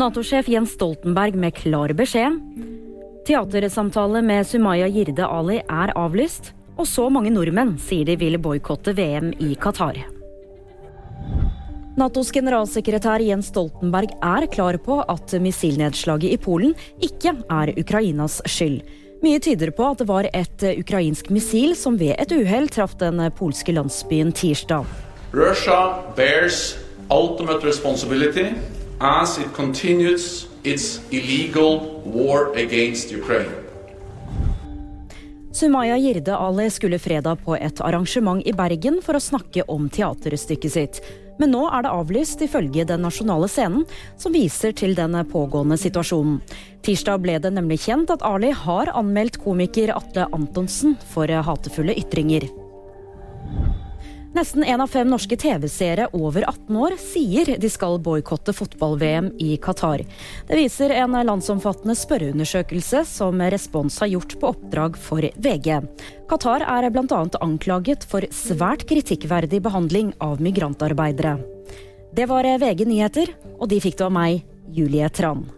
Nato-sjef Jens Stoltenberg med klar beskjed. Teatersamtale med Sumaya Jirde Ali er avlyst. Og så mange nordmenn sier de vil boikotte VM i Qatar. Natos generalsekretær Jens Stoltenberg er klar på at missilnedslaget i Polen ikke er Ukrainas skyld. Mye tyder på at det var et ukrainsk missil som ved et uhell traff den polske landsbyen tirsdag. Russia bears ultimate responsibility as it continues its illegal war against Ukraine. Sumaya Jirde Ali skulle fredag på et arrangement i Bergen for å snakke om teaterstykket sitt. Men nå er det avlyst, ifølge Den nasjonale scenen, som viser til den pågående situasjonen. Tirsdag ble det nemlig kjent at Ali har anmeldt komiker Atle Antonsen for hatefulle ytringer. Nesten én av fem norske TV-seere over 18 år sier de skal boikotte fotball-VM i Qatar. Det viser en landsomfattende spørreundersøkelse som Respons har gjort på oppdrag for VG. Qatar er bl.a. anklaget for svært kritikkverdig behandling av migrantarbeidere. Det var VG nyheter, og de fikk det av meg, Julie Tran.